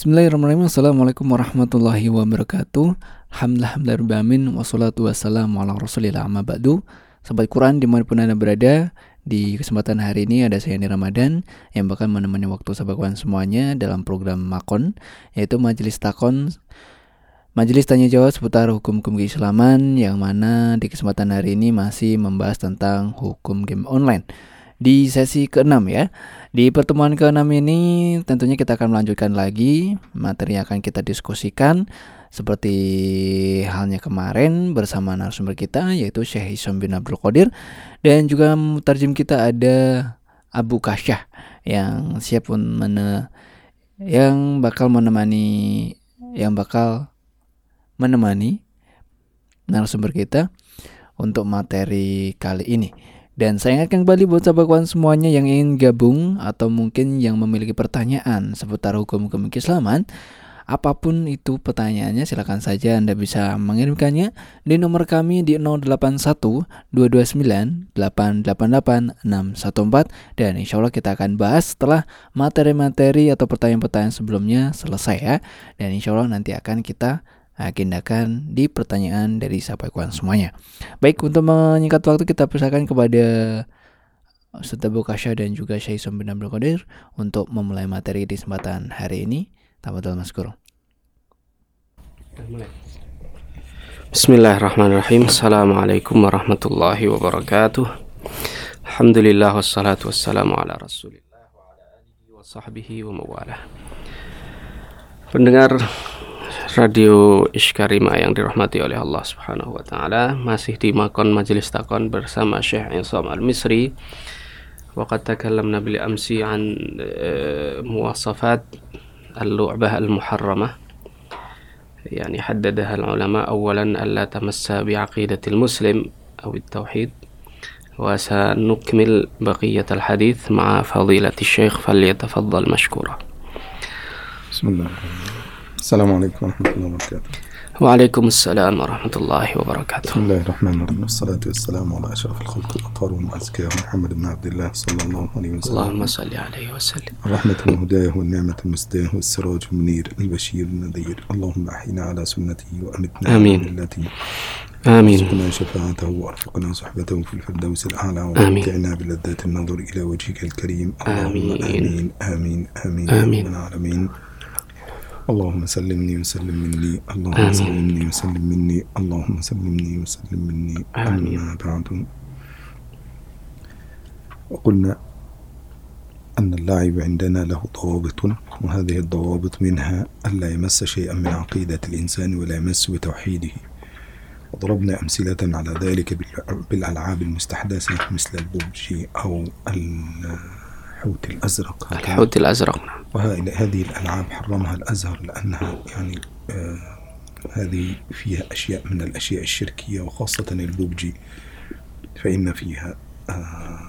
Bismillahirrahmanirrahim. Assalamualaikum warahmatullahi wabarakatuh. Alhamdulillah Wassalatu wassalamu ala rasulillah amma ba'du. Sahabat Quran di mana pun anda berada Di kesempatan hari ini ada saya Ni Ramadan Yang bakal menemani waktu sahabat Quran semuanya Dalam program Makon Yaitu Majelis Takon. Majelis Tanya Jawab seputar hukum-hukum keislaman Yang mana di kesempatan hari ini masih membahas tentang hukum game online Di sesi ke-6 ya di pertemuan ke-6 ini tentunya kita akan melanjutkan lagi materi yang akan kita diskusikan seperti halnya kemarin bersama narasumber kita yaitu Syekh Hisam bin Abdul Qadir dan juga mutarjim kita ada Abu Kasyah yang siap mene yang bakal menemani yang bakal menemani narasumber kita untuk materi kali ini. Dan saya ingatkan kembali buat sahabat semuanya yang ingin gabung atau mungkin yang memiliki pertanyaan seputar hukum-hukum keislaman, apa pun itu pertanyaannya silakan saja Anda bisa mengirimkannya di nomor kami di 081 229 888 614 dan insya Allah kita akan bahas setelah materi-materi atau pertanyaan-pertanyaan sebelumnya selesai ya. Dan insya Allah nanti akan kita agendakan di pertanyaan dari sahabat kawan semuanya. Baik, untuk menyingkat waktu kita persilakan kepada Ustaz Kasya dan juga Syekh Abdul Qadir untuk memulai materi di kesempatan hari ini. Tafadhol Mas Guru. Bismillahirrahmanirrahim. Assalamualaikum warahmatullahi wabarakatuh. Alhamdulillah wassalatu wassalamu ala Rasulillah wa ala alihi wa sahbihi wa mawalah. Pendengar Radio Ishkarima yang dirahmati oleh Allah Subhanahu wa taala. Masih di makon majelis takon bersama Syekh Isam Al-Misri. وقد تكلمنا بالأمس عن مواصفات اللعبة المحرمة يعني حددها العلماء أولا ألا تمس بعقيدة المسلم أو التوحيد وسنكمل بقية الحديث مع فضيلة الشيخ فليتفضل مشكورا بسم الله السلام عليكم ورحمة الله وبركاته. وعليكم السلام ورحمة الله وبركاته. بسم الله الرحمن الرحيم. والصلاة والسلام على أشرف الخلق الأطهار وأزكى محمد بن عبد الله صلى الله عليه وسلم. اللهم صل عليه وسلم. الرحمة والهداية والنعمة المسداة والسراج المنير البشير النذير. اللهم أحينا على سنته وأمتنا آمين. على ملته. آمين. وارزقنا شفاعته وأرفقنا صحبته في الفردوس الأعلى. ومتعنا بلذات النظر إلى وجهك الكريم. اللهم آمين. آمين. آمين. آمين, آمين. العالمين. اللهم سلمني وسلم مني اللهم. سلمني وسلم مني اللهم سلمني وسلم مني آمين. أما بعد وقلنا أن اللعب عندنا له ضوابط وهذه الضوابط منها ألا يمس شيئا من عقيدة الإنسان ولا يمس بتوحيده وضربنا أمثلة على ذلك بال- بالألعاب المستحدثة مثل البوبجي أو الحوت الأزرق. الحوت الأزرق. نعم وهذه الألعاب حرمها الأزهر لأنها يعني آه هذه فيها أشياء من الأشياء الشركية وخاصة البوبجي فإن فيها آه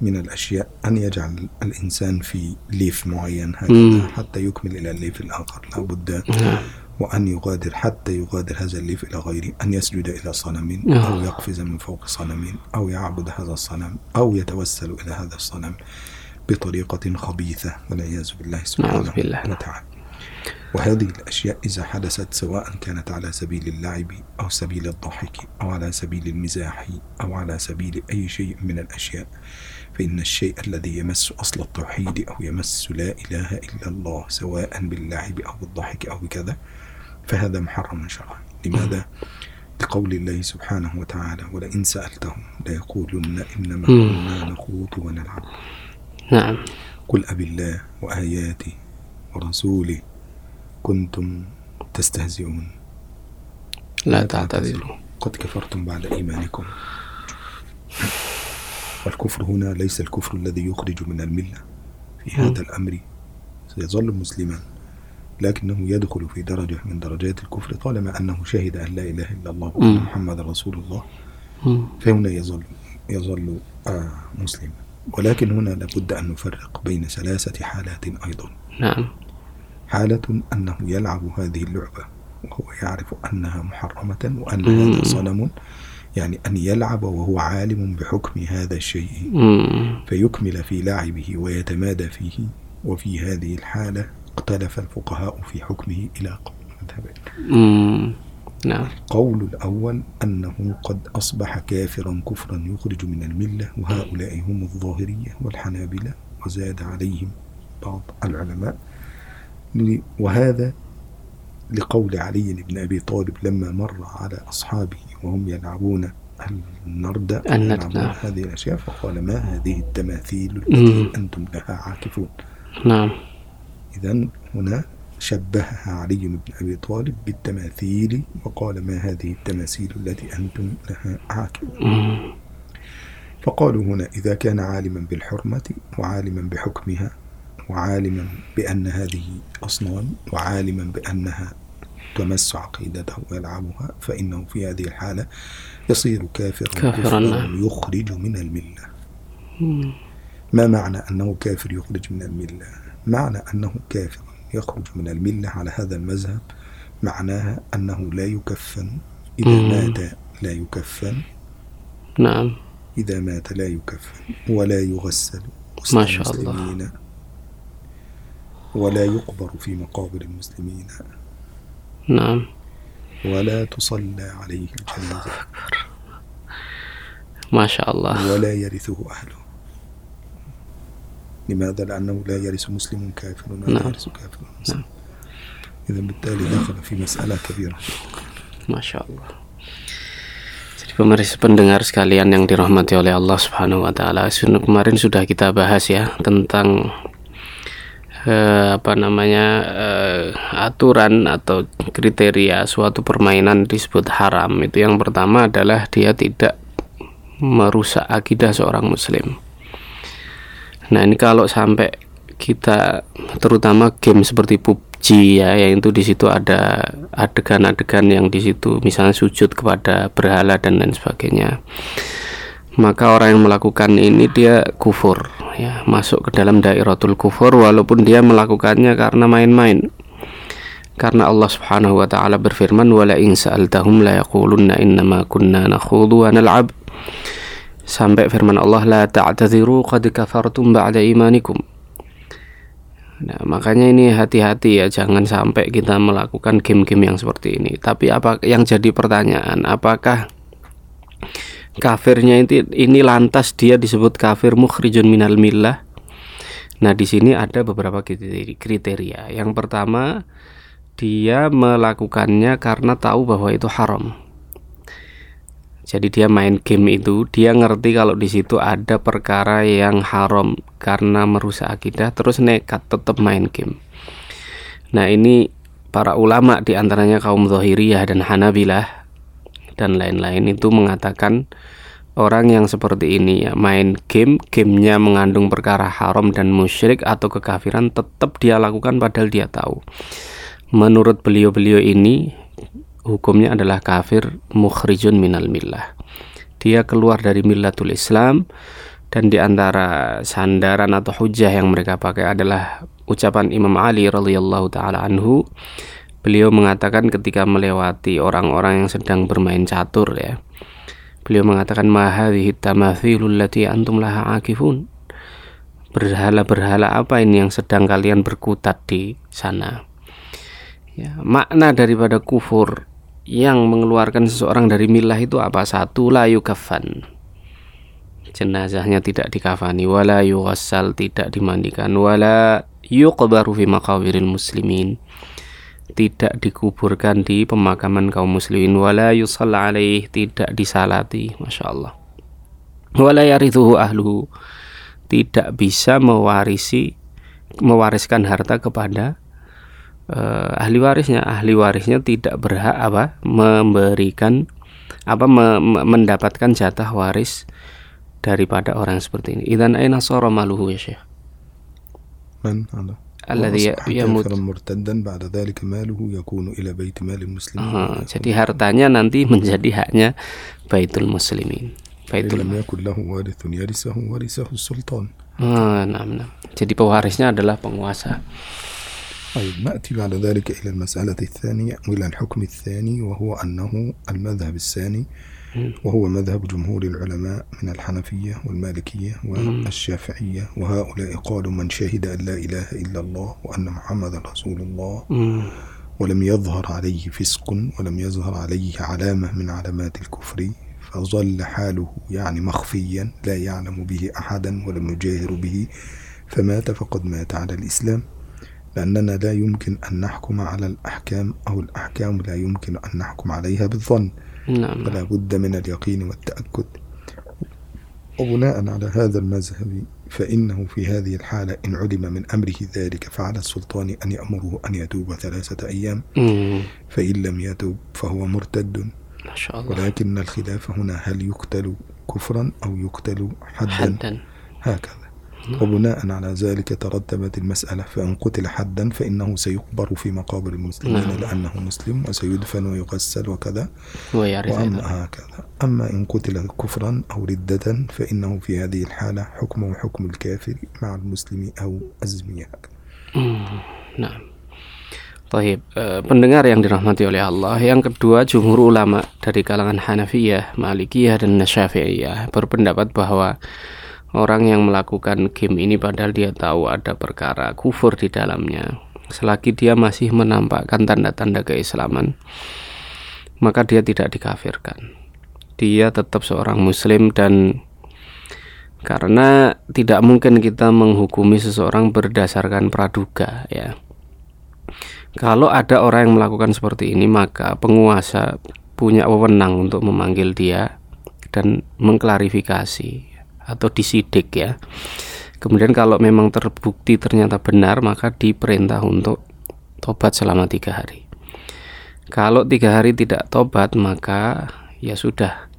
من الأشياء أن يجعل الإنسان في ليف معين. هكذا حتى يكمل إلى الليف الآخر لابد نعم. وأن يغادر حتى يغادر هذا الليف إلى غيره أن يسجد إلى صنم آه. أو يقفز من فوق صنم أو يعبد هذا الصنم أو يتوسل إلى هذا الصنم. بطريقة خبيثة والعياذ بالله سبحانه بالله. وتعالى وهذه الأشياء إذا حدثت سواء كانت على سبيل اللعب أو سبيل الضحك أو على سبيل المزاح أو على سبيل أي شيء من الأشياء فإن الشيء الذي يمس أصل التوحيد أو يمس لا إله إلا الله سواء باللعب أو بالضحك أو بكذا فهذا محرم شرعا لماذا؟ لقول الله سبحانه وتعالى ولئن سألتهم ليقولن إنما. كنا نخوض ونلعب نعم. قل أب الله وآياته ورسوله كنتم تستهزئون. لا تعتذروا. قد كفرتم بعد إيمانكم. والكفر هنا ليس الكفر الذي يخرج من الملة. في هذا الأمر سيظل مسلما. لكنه يدخل في درجة من درجات الكفر طالما أنه شهد أن لا إله إلا الله وأن. محمد رسول الله. فهنا يظل يظل آه مسلما. ولكن هنا لابد أن نفرق بين ثلاثة حالات أيضا. نعم. حالة أنه يلعب هذه اللعبة وهو يعرف أنها محرمة وأن مم. هذا صنم يعني أن يلعب وهو عالم بحكم هذا الشيء. مم. فيكمل في لعبه ويتمادى فيه وفي هذه الحالة قد واختلف الفقهاء في حكمه إلى مذهبين. Nah. القول الأول أنه قد أصبح كافرا كفرا يخرج من الملة وهؤلاء هم الظاهرية والحنابلة وزاد عليهم بعض العلماء وهذا لقول علي بن أبي طالب لما مر على أصحابه وهم يلعبون النرد النرد، يلعبون نعم. هذه الأشياء فقال ما هذه التماثيل التي. أنتم لها عاكفون Nah. إذا هنا شبهها علي بن أبي طالب بالتماثيل وقال ما هذه التماثيل التي أنتم لها عاكفون. فقالوا هنا إذا كان عالما بالحرمة وعالما بحكمها وعالما بأن هذه أصنام وعالما بأنها تمس عقيدته ويلعبها فإنه في هذه الحالة يصير كافرا كافراً،. يخرج من الملة. ما معنى أنه كافر يخرج من الملة معنى أنه كافر يخرج من الملة على هذا المذهب معناها أنه لا يكفن إذا مم. مات لا يكفن Nah. إذا مات لا يكفن ولا يغسل ما شاء الله. ولا يقبر في مقابر المسلمين Nah. ولا تصلى عليه الجنازة Masya Allah. ولا يرثه أهله لماذا؟ لأنه لا يرث مسلم كافر ولا نعم. يرث كافر مسلم إذا بالتالي دخل في مسألة كبيرة Masya Allah. Jadi pemirsa pendengar sekalian yang dirahmati oleh Allah Subhanahu wa taala, Sun- kemarin sudah kita bahas ya tentang eh, apa namanya eh, aturan atau kriteria suatu permainan disebut haram. Itu yang pertama adalah dia tidak merusak akidah seorang muslim. Nah, ini kalau sampai kita terutama game seperti PUBG ya yang itu di situ ada adegan-adegan yang di situ misalnya sujud kepada berhala dan lain sebagainya. Maka orang yang melakukan ini dia kufur ya masuk ke dalam dairatul kufur walaupun dia melakukannya karena main-main. Karena Allah Subhanahu wa taala berfirman wala in sa'altahum la yaqulunna innama kunna nakhudu wa nal'ab sampai firman Allah la ta'tadhiru qad kafartum ba'da imanikum Nah, makanya ini hati-hati ya, jangan sampai kita melakukan game-game yang seperti ini. Tapi apa yang jadi pertanyaan, apakah kafirnya ini, ini lantas dia disebut kafir mukhrijun minal millah? Nah, di sini ada beberapa kriteria. Yang pertama, dia melakukannya karena tahu bahwa itu haram. Jadi dia main game itu, dia ngerti kalau di situ ada perkara yang haram karena merusak akidah, terus nekat tetap main game. Nah ini para ulama di antaranya kaum Zahiriyah dan Hanabilah dan lain-lain itu mengatakan orang yang seperti ini ya main game, gamenya mengandung perkara haram dan musyrik atau kekafiran tetap dia lakukan padahal dia tahu. Menurut beliau-beliau ini hukumnya adalah kafir mukhrijun minal millah. Dia keluar dari millatul Islam dan di antara sandaran atau hujah yang mereka pakai adalah ucapan Imam Ali radhiyallahu taala anhu. Beliau mengatakan ketika melewati orang-orang yang sedang bermain catur ya. Beliau mengatakan ma hadhihi tamathilul lati antum laha akifun. Berhala-berhala apa ini yang sedang kalian berkutat di sana? Ya, makna daripada kufur yang mengeluarkan seseorang dari milah itu apa? Satu la yukafan. Jenazahnya tidak dikafani wala yughassal tidak dimandikan wala yuqbaru fi maqabiril muslimin. Tidak dikuburkan di pemakaman kaum muslimin wala yusalla alaih tidak disalati, Masya Allah. Wala yarithuhu ahluhu tidak bisa mewarisi mewariskan harta kepada eh, ahli warisnya ahli warisnya tidak berhak apa memberikan apa me, me, mendapatkan jatah waris daripada orang seperti ini. Idan aina sara maluhu ya syekh? Man Allah. Alladhi yamut. murtaddan ba'da dhalika maluhu yakunu ila muslimin. Jadi hartanya nanti menjadi haknya baitul muslimin. Baitul yakun lahu warithun sultan. Nah, nah, nah. jadi pewarisnya adalah penguasa. طيب نأتي بعد ذلك إلى المسألة الثانية وإلى الحكم الثاني وهو أنه المذهب الثاني وهو مذهب جمهور العلماء من الحنفية والمالكية والشافعية وهؤلاء قالوا من شهد أن لا إله إلا الله وأن محمد رسول الله. ولم يظهر عليه فسق ولم يظهر عليه علامة من علامات الكفر فظل حاله يعني مخفيا لا يعلم به أحدا ولم يجاهر به فمات فقد مات على الإسلام لأننا لا يمكن أن نحكم على الأحكام أو الأحكام لا يمكن أن نحكم عليها بالظن. نعم. فلا بد من اليقين والتأكد. وبناء على هذا المذهب فإنه في هذه الحالة إن علم من أمره ذلك فعلى السلطان أن يأمره أن يتوب ثلاثة أيام. فإن لم يتوب فهو مرتد. ما شاء الله. ولكن الخلاف هنا هل يقتل كفرا أو يقتل حدا؟ حدا. هكذا. وبناء على ذلك ترتبت المسألة فإن قتل حدا فإنه سيقبر في مقابر المسلمين نعم. لأنه مسلم وسيدفن ويغسل وكذا. وأما هكذا. أما إن قتل كفرا أو ردة فإنه في هذه الحالة حكمه حكم الكافر مع المسلم أو Hmm, Nah, Taib, Eh, pendengar yang dirahmati oleh Allah. Yang kedua, jumhur ulama dari kalangan Hanafiyah, Malikiyah, dan Syafi'iyah berpendapat bahwa orang yang melakukan game ini padahal dia tahu ada perkara kufur di dalamnya, selagi dia masih menampakkan tanda-tanda keislaman, maka dia tidak dikafirkan. Dia tetap seorang muslim dan karena tidak mungkin kita menghukumi seseorang berdasarkan praduga ya. Kalau ada orang yang melakukan seperti ini maka penguasa punya wewenang untuk memanggil dia dan mengklarifikasi atau disidik ya. Kemudian kalau memang terbukti ternyata benar maka diperintah untuk tobat selama tiga hari. Kalau tiga hari tidak tobat maka ya sudah.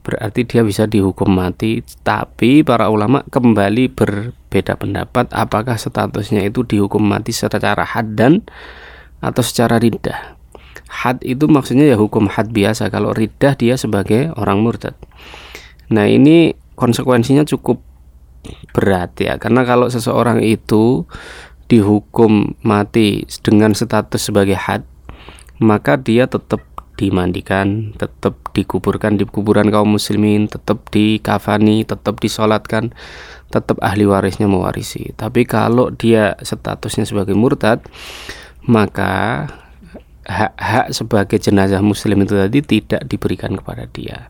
Berarti dia bisa dihukum mati. Tapi para ulama kembali berbeda pendapat apakah statusnya itu dihukum mati secara had dan atau secara ridah had itu maksudnya ya hukum had biasa. Kalau ridah dia sebagai orang murtad. Nah ini konsekuensinya cukup berat ya karena kalau seseorang itu dihukum mati dengan status sebagai had maka dia tetap dimandikan, tetap dikuburkan di kuburan kaum muslimin, tetap dikafani, tetap disolatkan, tetap ahli warisnya mewarisi. Tapi kalau dia statusnya sebagai murtad, maka hak-hak sebagai jenazah muslim itu tadi tidak diberikan kepada dia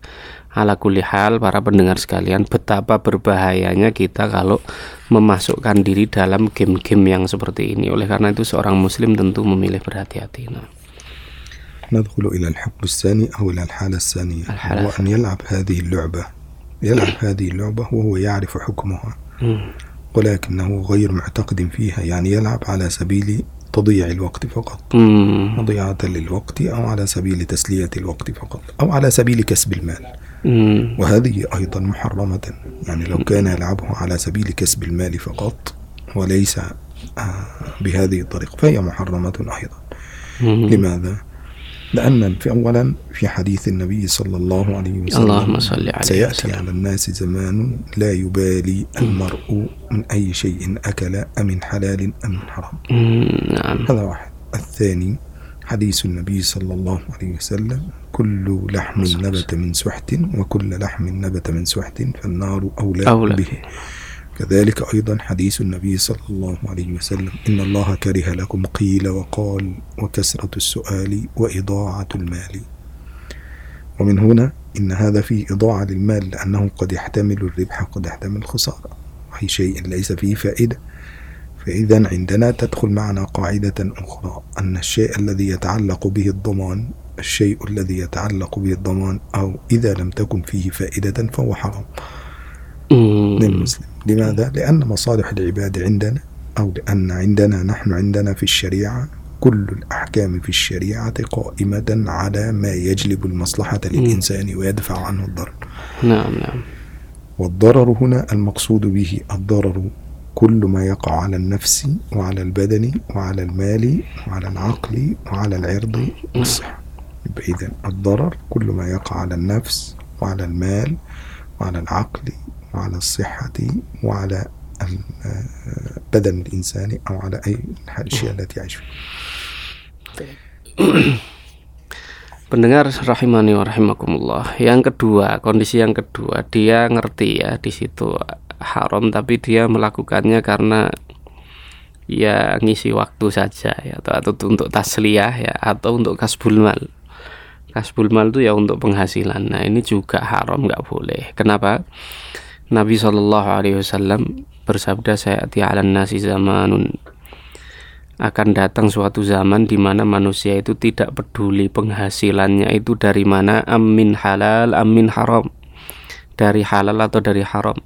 Ala kulli hal para pendengar sekalian betapa berbahayanya kita kalau memasukkan diri dalam game-game yang seperti ini. Oleh karena itu seorang muslim tentu memilih berhati-hati. Nah. ندخل إلى الحكم الثاني أو إلى الحالة الثانية الحالة هو أن يلعب هذه اللعبة يلعب هذه اللعبة وهو يعرف حكمها Hmm. ولكنه غير معتقد فيها يعني يلعب على سبيل تضييع الوقت فقط Hmm. مضيعة للوقت أو على سبيل تسلية الوقت فقط أو على سبيل كسب المال Hmm. وهذه أيضا محرمة يعني لو كان يلعبه على سبيل كسب المال فقط وليس آه، بهذه الطريقة فهي محرمة أيضا. لماذا؟ لأن في أولا في حديث النبي صلى الله عليه وسلم اللهم صل عليه سيأتي وسلم. على الناس زمان لا يبالي المرء من أي شيء أكل أمن حلال أم من حرام نعم هذا واحد الثاني حديث النبي صلى الله عليه وسلم كل لحم نبت من سحت وكل لحم نبت من سحت فالنار أولى, أولى به. كذلك أيضا حديث النبي صلى الله عليه وسلم إن الله كره لكم قيل وقال وكسرة السؤال وإضاعة المال. ومن هنا إن هذا فيه إضاعة للمال لأنه قد يحتمل الربح قد يحتمل الخسارة. وهي شيء ليس فيه فائدة. فإذا عندنا تدخل معنا قاعدة أخرى أن الشيء الذي يتعلق به الضمان الشيء الذي يتعلق به الضمان أو إذا لم تكن فيه فائدة فهو حرام. للمسلم. لماذا؟ لأن مصالح العباد عندنا أو لأن عندنا نحن عندنا في الشريعة كل الأحكام في الشريعة قائمة على ما يجلب المصلحة للإنسان ويدفع عنه الضرر. نعم نعم. والضرر هنا المقصود به الضرر كل ما يقع على النفس وعلى البدن وعلى المال وعلى العقل وعلى العرض والصحة. يبقى إذا الضرر كل ما يقع على النفس وعلى المال وعلى العقل وعلى الصحة وعلى البدن الإنساني أو على أي الأشياء التي يعيش فيها Pendengar rahimani wa rahimakumullah. Yang kedua, kondisi yang kedua, dia ngerti ya di situ haram tapi dia melakukannya karena ya ngisi waktu saja ya atau, atau untuk tasliyah ya atau untuk kasbul mal. Kasbul mal itu ya untuk penghasilan. Nah, ini juga haram nggak boleh. Kenapa? Nabi Shallallahu alaihi wasallam bersabda saya ala nasi zamanun akan datang suatu zaman di mana manusia itu tidak peduli penghasilannya itu dari mana amin halal amin haram dari halal atau dari haram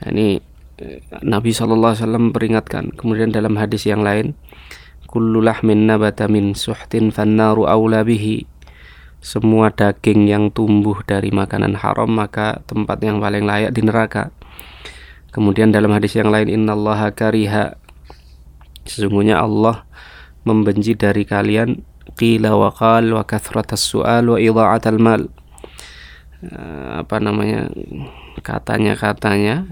nah, ini eh, Nabi Shallallahu Alaihi Wasallam peringatkan kemudian dalam hadis yang lain kullulah min nabata min suhtin fannaru aula bihi semua daging yang tumbuh dari makanan haram maka tempat yang paling layak di neraka kemudian dalam hadis yang lain innallaha kariha Sesungguhnya Allah membenci dari kalian qila wa qal wa kathratas su'al wa idha'atal mal. Eh, apa namanya? katanya-katanya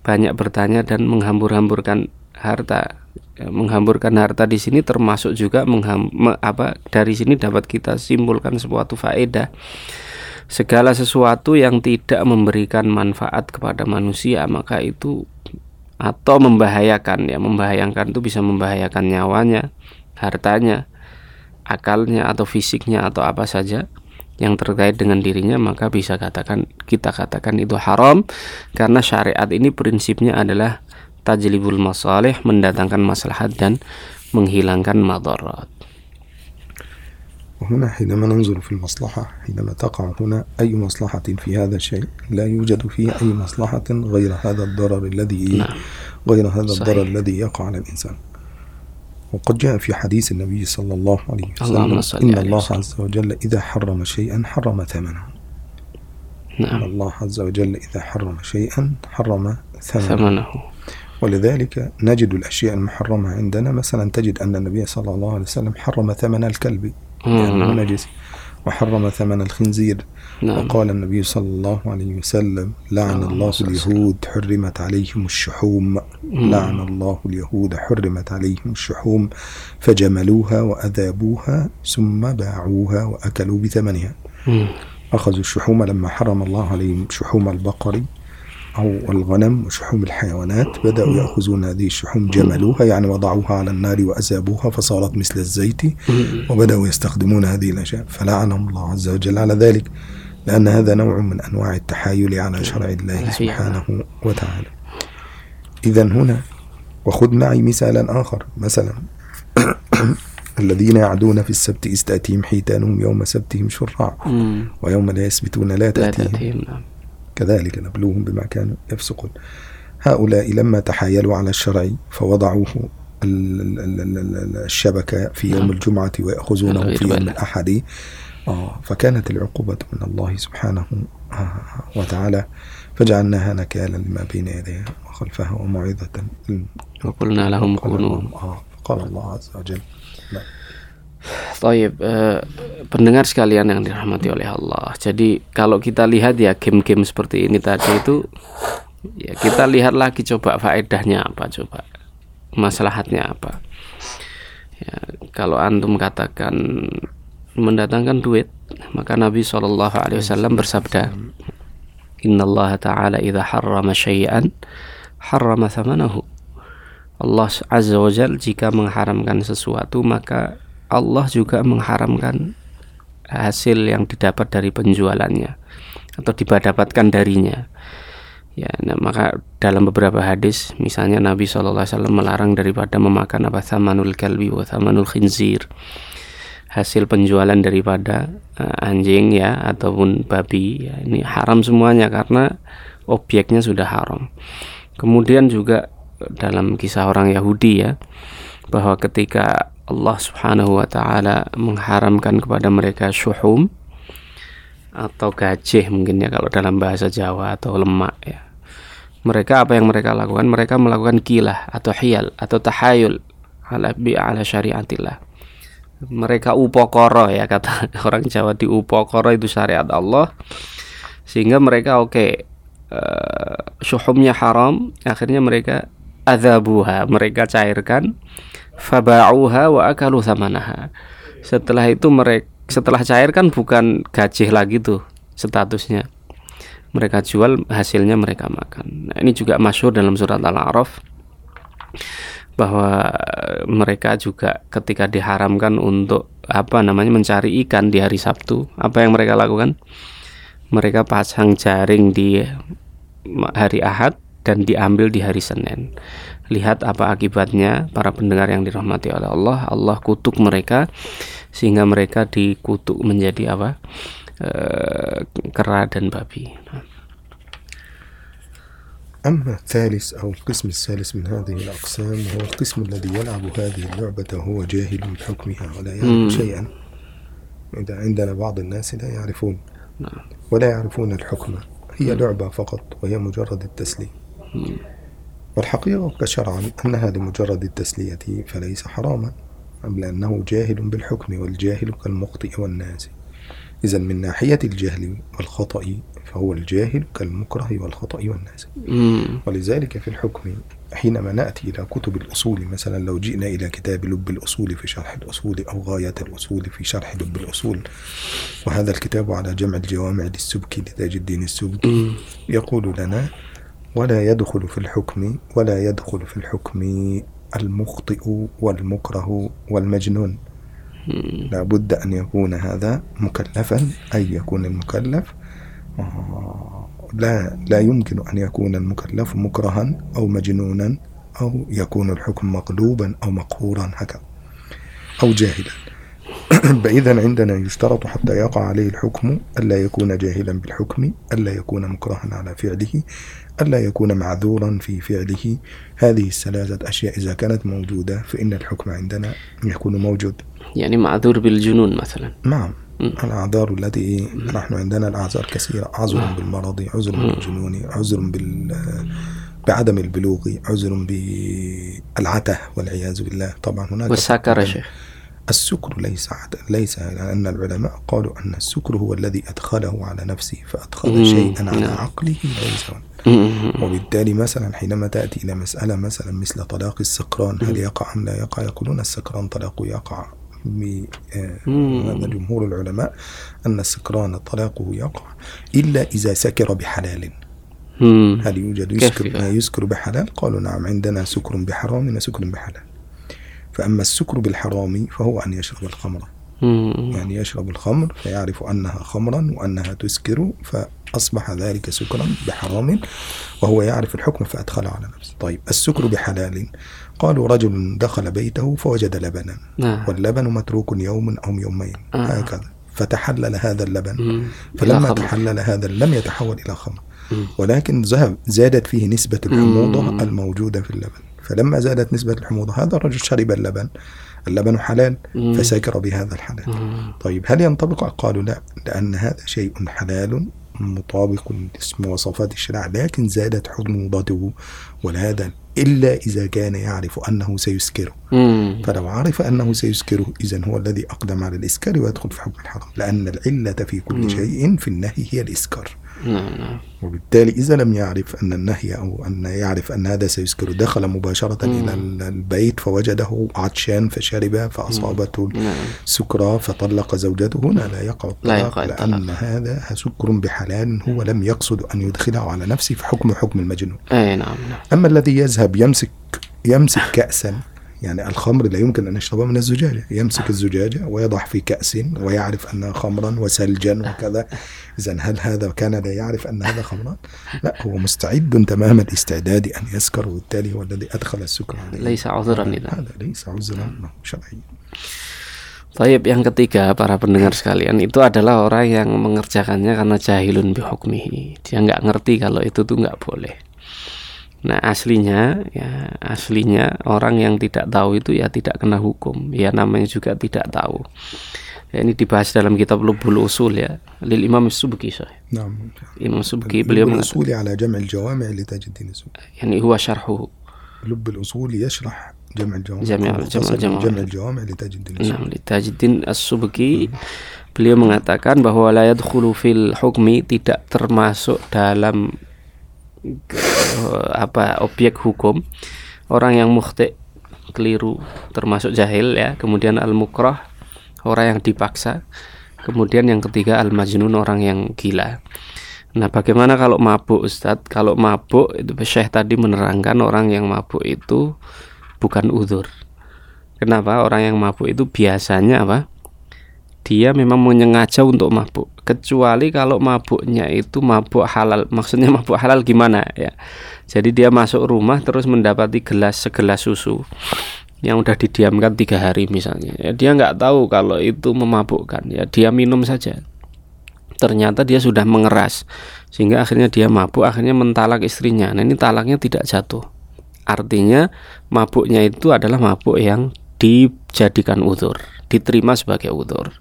banyak bertanya dan menghambur-hamburkan harta. Ya, menghamburkan harta di sini termasuk juga mengham, apa dari sini dapat kita simpulkan suatu faedah. Segala sesuatu yang tidak memberikan manfaat kepada manusia maka itu atau membahayakan ya membahayakan itu bisa membahayakan nyawanya hartanya akalnya atau fisiknya atau apa saja yang terkait dengan dirinya maka bisa katakan kita katakan itu haram karena syariat ini prinsipnya adalah tajlibul masalih mendatangkan maslahat dan menghilangkan madarat وهنا حينما ننظر في المصلحة حينما تقع هنا أي مصلحة في هذا الشيء لا يوجد فيه أي مصلحة غير هذا الضرر الذي نعم. غير هذا صحيح. الضرر الذي يقع على الإنسان وقد جاء في حديث النبي صلى الله عليه وسلم إن الله عز وجل إذا حرم شيئا حرم ثمنه نعم. الله عز وجل إذا حرم شيئا حرم ثمنه, ثمنه. ولذلك نجد الأشياء المحرمة عندنا. مثلا تجد أن النبي صلى الله عليه وسلم حرم ثمن الكلب لأنه نجس وحرم ثمن الخنزير. نعم. وقال النبي صلى الله عليه وسلم لعن نعم. الله اليهود حرمت عليهم الشحوم. لعن الله اليهود حرمت عليهم الشحوم فجملوها وأذابوها ثم باعوها وأكلوا بثمنها. أخذوا الشحوم لما حرم الله عليهم شحوم البقر. أو الغنم وشحوم الحيوانات بدأوا يأخذون هذه الشحوم جملوها يعني وضعوها على النار وأذابوها فصارت مثل الزيت وبدأوا يستخدمون هذه الأشياء فلعنهم الله عز وجل على ذلك لأن هذا نوع من أنواع التحايل على شرع الله سبحانه وتعالى. إذا هنا وخذ معي مثالا آخر مثلا الذين يعدون في السبت إذ تأتيهم حيتانهم يوم سبتهم شرعا ويوم لا يسبتون لا تأتيهم, لا تأتيهم نعم. كذلك نبلوهم بما كانوا يفسقون. هؤلاء لما تحايلوا على الشرع فوضعوه الشبكة في يوم نعم. الجمعة ويأخذونه في يوم الأحد. آه فكانت العقوبة من الله سبحانه آه، وتعالى. فجعلناها نكالا لما بين يديها وخلفها وموعظة وقلنا لهم كونوا. آه قال الله عز وجل. نعم. Taib, eh, pendengar sekalian yang dirahmati oleh Allah. Jadi kalau kita lihat ya game-game seperti ini tadi itu ya kita lihat lagi coba faedahnya apa coba. Maslahatnya apa. Ya, kalau antum katakan mendatangkan duit, maka Nabi Shallallahu alaihi wasallam bersabda, "Innallaha ta'ala idza harrama syai'an harrama thamanahu." Allah Azza wa Jal jika mengharamkan sesuatu maka Allah juga mengharamkan hasil yang didapat dari penjualannya atau didapatkan darinya. Ya, nah, maka dalam beberapa hadis, misalnya Nabi SAW melarang daripada memakan apa thamanul kalbi wa thamanul khinzir. Hasil penjualan daripada uh, anjing ya ataupun babi ya, ini haram semuanya karena objeknya sudah haram. Kemudian juga dalam kisah orang Yahudi ya bahwa ketika Allah Subhanahu wa taala mengharamkan kepada mereka syuhum atau gajih mungkin ya kalau dalam bahasa Jawa atau lemak ya. Mereka apa yang mereka lakukan? Mereka melakukan kilah atau hiyal atau tahayul ala bi ala syariatillah. Mereka upokoro ya kata orang Jawa di upokoro itu syariat Allah sehingga mereka oke okay, uh, eh, syuhumnya haram akhirnya mereka adzabuha mereka cairkan faba'uha wa akalu thamanaha. Setelah itu mereka setelah cair kan bukan gajih lagi tuh statusnya. Mereka jual hasilnya mereka makan. Nah, ini juga masyur dalam surat al-a'raf bahwa mereka juga ketika diharamkan untuk apa namanya mencari ikan di hari Sabtu apa yang mereka lakukan? Mereka pasang jaring di hari Ahad dan diambil di hari Senin lihat apa akibatnya para pendengar yang dirahmati oleh Allah Allah kutuk mereka sehingga mereka dikutuk menjadi apa e, kera dan babi أما الثالث أو القسم الثالث من هذه الأقسام هو القسم الذي يلعب هذه اللعبة وهو جاهل بحكمها ولا يعرف مم. شيئا إذا عندنا بعض الناس لا يعرفون نعم ولا يعرفون الحكم هي لعبة فقط وهي مجرد التسلية والحقيقة شرعا أنها لمجرد التسلية فليس حراما أم لأنه جاهل بالحكم والجاهل كالمخطئ والناسي إذا من ناحية الجهل والخطأ فهو الجاهل كالمكره والخطأ والناسي Hmm. ولذلك في الحكم حينما نأتي إلى كتب الأصول مثلا لو جئنا إلى كتاب لب الأصول في شرح الأصول أو غاية الأصول في شرح لب الأصول وهذا الكتاب على جمع الجوامع للسبكي لتاج الدين السبكي يقول لنا ولا يدخل في الحكم ولا يدخل في الحكم المخطئ والمكره والمجنون. لا بد أن يكون هذا مكلفا أي يكون المكلف آه، لا لا يمكن أن يكون المكلف مكرها أو مجنونا أو يكون الحكم مقلوبا أو مقهورا هكذا أو جاهلا. فإذا عندنا يشترط حتى يقع عليه الحكم ألا يكون جاهلا بالحكم ألا يكون مكرها على فعله ألا يكون معذورا في فعله. هذه الثلاثة أشياء إذا كانت موجودة فإن الحكم عندنا يكون موجود. يعني معذور بالجنون مثلا. نعم. الأعذار التي نحن عندنا الأعذار كثيرة. عذر بالمرض عذر بالجنون عذر بال بعدم البلوغ عذر بالعتة والعياذ بالله. طبعا هناك والسكر يا شيخ. السكر ليس عد... ليس لأن العلماء قالوا أن السكر هو الذي أدخله على نفسه فأدخل. شيئا على نعم. عقله ليس. وبالتالي مثلا حينما تأتي إلى مسألة مثلا مثل طلاق السكران هل يقع أم لا يقع يقولون السكران طلاقه يقع آه،. هذا جمهور العلماء أن السكران طلاقه يقع إلا إذا سكر بحلال. هل يوجد يسكر؟ ما يسكر بحلال قالوا نعم عندنا سكر بحرام وسكر بحلال فأما السكر بالحرام فهو أن يشرب الخمر. يعني يشرب الخمر فيعرف أنها خمرا وأنها تسكر فأصبح ذلك سكرا بحرام وهو يعرف الحكم فأدخله على نفسه طيب السكر بحلال قالوا رجل دخل بيته فوجد لبنا نعم واللبن متروك يوم أو يومين آه. هكذا فتحلل هذا اللبن مم. فلما. تحلل هذا لم يتحول إلى خمر مم. ولكن ذهب زادت فيه نسبة الحموضة مم. الموجودة في اللبن فلما زادت نسبة الحموضة هذا الرجل شرب اللبن اللبن حلال. فسكر بهذا الحلال. طيب هل ينطبق قالوا لا لأن هذا شيء حلال مطابق لمواصفات الشرع لكن زادت حموضته وهذا إلا إذا كان يعرف أنه سيسكره. مم. فلو عرف أنه سيسكره إذا هو الذي أقدم على الإسكار ويدخل في حكم الحرام لأن العلة في كل مم. شيء في النهي هي الإسكار. نعم نعم وبالتالي إذا لم يعرف أن النهي أو أن يعرف أن هذا سيسكر دخل مباشرة مم. إلى ال- البيت فوجده عطشان فشرب فأصابته نعم. سكرى فطلق زوجته. هنا لا يقع لا الطلاق الطلاق. لأن هذا سكر بحلال هو لم يقصد أن يدخله على نفسه فحكم حكم المجنون. أي نعم نعم. أما الذي يذهب يمسك يمسك كأسا. يعني الخمر لا يمكن أن يشربها من الزجاجة. يمسك الزجاجة ويضع في كأس ويعرف أنها خمرا وثلجا وكذا. إذا هل هذا كان لا يعرف أن هذا خمرا؟ لا هو مستعد تمام الاستعداد أن يسكر وبالتالي هو الذي أدخل السكر عليه. ليس عذرا إذا. هذا ليس عذرا له شرعيا. Taib yang ketiga para pendengar sekalian itu adalah orang yang mengerjakannya karena jahilun bihukmihi. Dia nggak ngerti kalau itu tuh nggak boleh. Nah aslinya ya aslinya orang yang tidak tahu itu ya tidak kena hukum. Ya namanya juga tidak tahu. Ya, ini dibahas dalam kitab Lubul Usul ya. Lil Imam Subki Syekh. نعم Imam Subki beliau mengatakan الأصول على جمع الجوامع لتاج الدين السبكي yani huwa syarhuhu. لب الأصول يشرح جمع الجوامع جمع- أو جمع مختصر الجوامع. جمع الجوامع لتاج الدين السبكي Nah, li Tajuddin As-Subki beliau mengatakan bahwa la yadkhulu fil hukmi tidak termasuk dalam eh, apa objek hukum orang yang mukhti keliru termasuk jahil ya kemudian al mukrah orang yang dipaksa Kemudian yang ketiga al-majnun orang yang gila. Nah, bagaimana kalau mabuk Ustadz? Kalau mabuk itu Syekh tadi menerangkan orang yang mabuk itu bukan uzur. Kenapa? Orang yang mabuk itu biasanya apa? Dia memang menyengaja untuk mabuk. Kecuali kalau mabuknya itu mabuk halal. Maksudnya mabuk halal gimana ya? Jadi dia masuk rumah terus mendapati gelas segelas susu yang udah didiamkan tiga hari misalnya ya dia nggak tahu kalau itu memabukkan ya dia minum saja ternyata dia sudah mengeras sehingga akhirnya dia mabuk akhirnya mentalak istrinya nah ini talaknya tidak jatuh artinya mabuknya itu adalah mabuk yang dijadikan utur diterima sebagai utur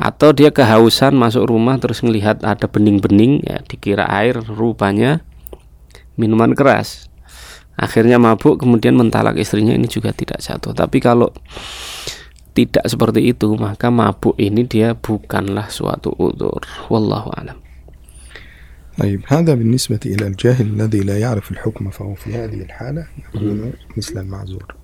atau dia kehausan masuk rumah terus melihat ada bening-bening ya dikira air rupanya minuman keras akhirnya mabuk kemudian mentalak istrinya ini juga tidak jatuh tapi kalau tidak seperti itu maka mabuk ini dia bukanlah suatu udur wallahu alam طيب هذا بالنسبة إلى الجاهل الذي لا يعرف الحكم فهو في هذه الحالة يكون مثل المعذور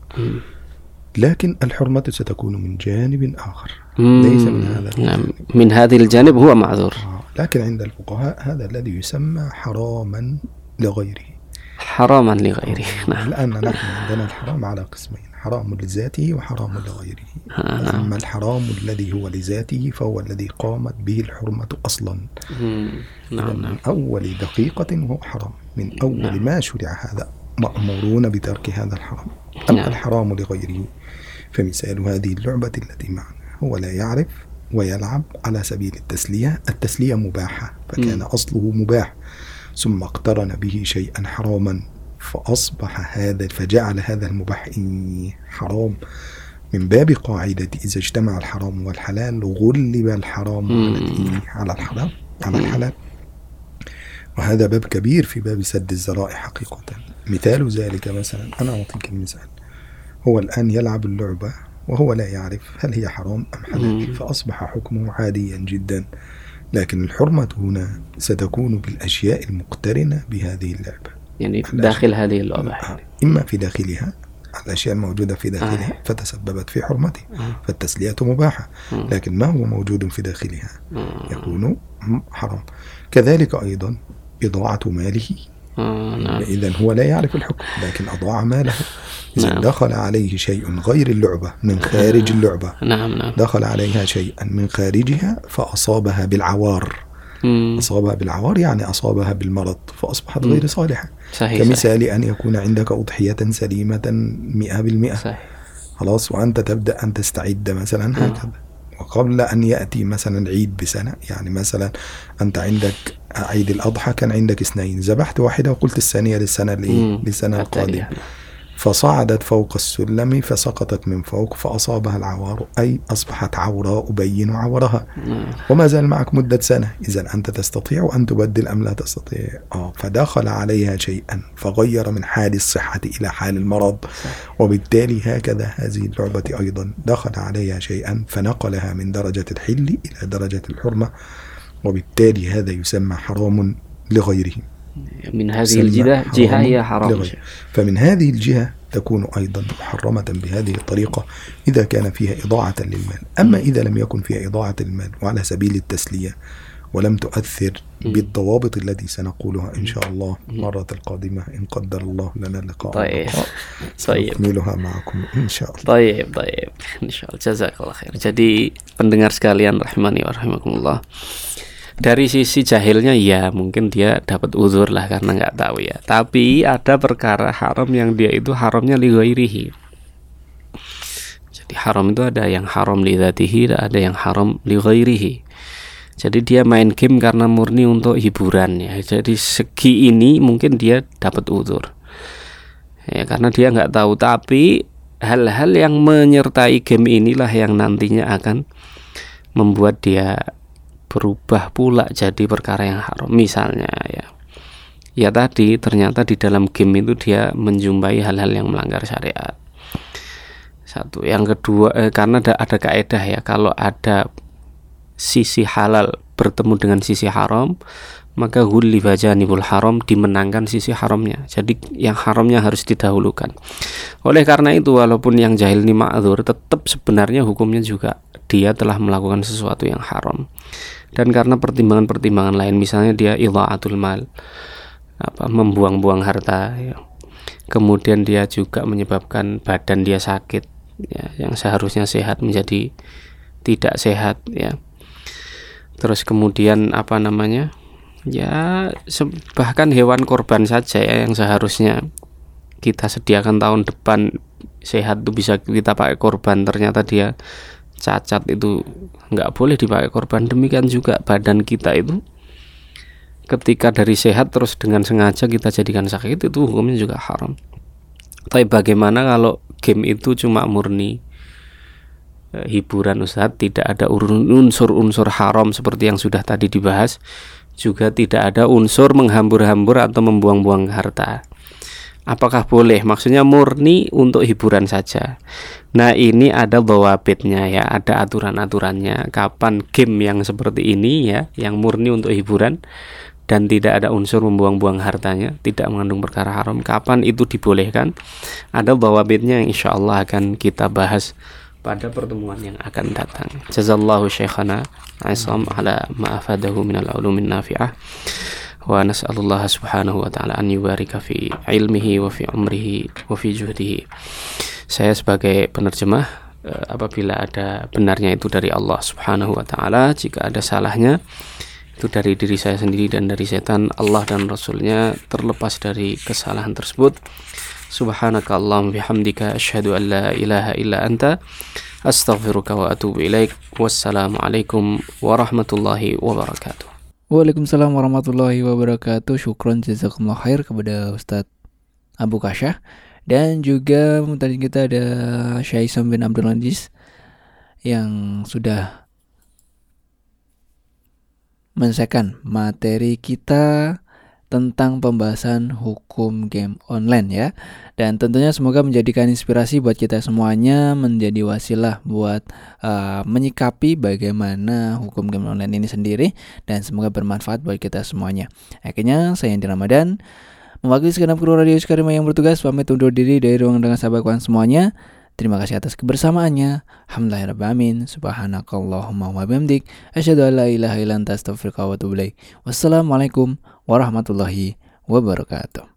لكن الحرمة ستكون من جانب آخر. ليس من هذا نعم. من هذه الجانب هو معذور. لكن عند الفقهاء هذا الذي يسمى حراما لغيره. حراما لغيره. نعم. الآن نحن عندنا الحرام على قسمين حرام لذاته وحرام لغيره. آه، نعم. أما الحرام الذي هو لذاته فهو الذي قامت به الحرمة أصلا. مم. نعم من نعم. أول دقيقة هو حرام. من أول نعم. ما شرع هذا مأمورون بترك هذا الحرام. أما نعم. الحرام لغيره فمثال هذه اللعبة التي معنا. هو لا يعرف ويلعب على سبيل التسلية. التسلية مباحة فكان مم. أصله مباح. ثم اقترن به شيئا حراما فأصبح هذا فجعل هذا المباح حرام. من باب قاعدة إذا اجتمع الحرام والحلال غلب الحرام على؟ على الحرام على الحلال. وهذا باب كبير في باب سد الذرائع حقيقة. مثال ذلك مثلا أنا أعطيك المثال هو الآن يلعب اللعبة وهو لا يعرف هل هي حرام أم حلال. فأصبح حكمه عاديا جدا لكن الحرمة هنا ستكون بالأشياء المقترنة بهذه اللعبة يعني داخل هذه اللعبة آه، إما في داخلها الأشياء الموجودة في داخلها آه. فتسببت في حرمته آه. فالتسلية مباحة مم. لكن ما هو موجود في داخلها آه. يكون حرام كذلك أيضا إضاعة ماله آه. نعم. إذا هو لا يعرف الحكم لكن أضاع ماله. إذا نعم. دخل عليه شيء غير اللعبة من خارج اللعبة. نعم نعم. دخل عليها شيئا من خارجها فأصابها بالعوار. مم. أصابها بالعوار يعني أصابها بالمرض فأصبحت غير صالحة. صحيح صحيح. كمثال أن يكون عندك أضحية سليمة مئة بالمئة. صحيح. خلاص وأنت تبدأ أن تستعد مثلا هكذا. وقبل أن يأتي مثلا العيد بسنة يعني مثلا أنت عندك عيد الأضحى كان عندك اثنين ذبحت واحدة وقلت الثانية للسنة الإيه؟ للسنة. القادمة فصعدت فوق السلم فسقطت من فوق فأصابها العوار أي أصبحت عوراء أبين عورها. نعم. وما زال معك مدة سنة. إذا أنت تستطيع أن تبدل أم لا تستطيع. آه فدخل عليها شيئا فغير من حال الصحة إلى حال المرض. وبالتالي هكذا هذه اللعبة أيضا. دخل عليها شيئا فنقلها من درجة الحل إلى درجة الحرمة. وبالتالي هذا يسمى حرام لغيره. من هذه الجهة جهة هي حرام. فمن هذه الجهة تكون أيضا محرمة بهذه الطريقة إذا كان فيها إضاعة للمال أما إذا لم يكن فيها إضاعة المال وعلى سبيل التسلية ولم تؤثر بالضوابط التي سنقولها إن شاء الله المرة القادمة إن قدر الله لنا اللقاء طيب. طيب سنكملها معكم إن شاء الله Taib, taib. Insyaallah jazakallah khair. Jadi pendengar sekalian rahimani wa rahimakumullah. Dari sisi jahilnya ya mungkin dia dapat uzur lah karena nggak tahu ya. Tapi ada perkara haram yang dia itu haramnya li ghairihi. Jadi haram itu ada yang haram li dzatihi, ada yang haram li ghairihi. Jadi dia main game karena murni untuk hiburan ya. Jadi segi ini mungkin dia dapat uzur. Ya karena dia nggak tahu tapi hal-hal yang menyertai game inilah yang nantinya akan membuat dia berubah pula jadi perkara yang haram. Misalnya ya, ya tadi ternyata di dalam game itu dia menjumpai hal-hal yang melanggar syariat. Satu, yang kedua eh, karena ada, ada kaedah ya. Kalau ada sisi halal bertemu dengan sisi haram maka huli nibul haram dimenangkan sisi haramnya. Jadi yang haramnya harus didahulukan. Oleh karena itu walaupun yang jahil ini ma'adzur tetap sebenarnya hukumnya juga dia telah melakukan sesuatu yang haram dan karena pertimbangan-pertimbangan lain misalnya dia idha'atul mal apa membuang-buang harta ya. kemudian dia juga menyebabkan badan dia sakit ya yang seharusnya sehat menjadi tidak sehat ya terus kemudian apa namanya ya bahkan hewan korban saja ya yang seharusnya kita sediakan tahun depan sehat itu bisa kita pakai korban ternyata dia cacat itu nggak boleh dipakai korban. Demikian juga badan kita itu. Ketika dari sehat terus dengan sengaja kita jadikan sakit itu hukumnya juga haram. Tapi bagaimana kalau game itu cuma murni e, hiburan Ustadz tidak ada unsur-unsur haram seperti yang sudah tadi dibahas. Juga tidak ada unsur menghambur-hambur atau membuang-buang harta. Apakah boleh? Maksudnya murni untuk hiburan saja. Nah ini ada bawabitnya ya, ada aturan-aturannya. Kapan game yang seperti ini ya, yang murni untuk hiburan dan tidak ada unsur membuang-buang hartanya, tidak mengandung perkara haram. Kapan itu dibolehkan? Ada bawabitnya yang insya Allah akan kita bahas pada pertemuan yang akan datang. Jazallahu syekhana Aisam ala ma'afadahu minal ulumin nafi'ah wa nas'alullah subhanahu wa ta'ala an yubarika fi ilmihi wa fi umrihi wa fi juhdihi. Saya sebagai penerjemah eh, apabila ada benarnya itu dari Allah subhanahu wa ta'ala jika ada salahnya itu dari diri saya sendiri dan dari setan Allah dan Rasulnya terlepas dari kesalahan tersebut. Subhanaka Allahumma bihamdika asyhadu an la ilaha illa anta astaghfiruka wa atubu ilaik. Wassalamualaikum warahmatullahi wabarakatuh Waalaikumsalam warahmatullahi wabarakatuh. Syukron jazakumullah khair kepada Ustadz Abu Kasyah. Dan juga tadi kita ada Syaisam bin Abdul Aziz Yang sudah menyelesaikan materi kita tentang pembahasan hukum game online ya. Dan tentunya semoga menjadikan inspirasi buat kita semuanya menjadi wasilah buat uh, menyikapi bagaimana hukum game online ini sendiri dan semoga bermanfaat buat kita semuanya. Akhirnya saya Andi Ramadan mewakili segenap kru radio Sekarima yang bertugas pamit undur diri dari ruang dengan sahabat semuanya. Terima kasih atas kebersamaannya. Alhamdulillahirrahmanirrahim. Subhanakallahumma wa bihamdik. Asyhadu an la ilaha illa anta astaghfiruka wa. Wassalamualaikum warahmatullahi wabarakatuh.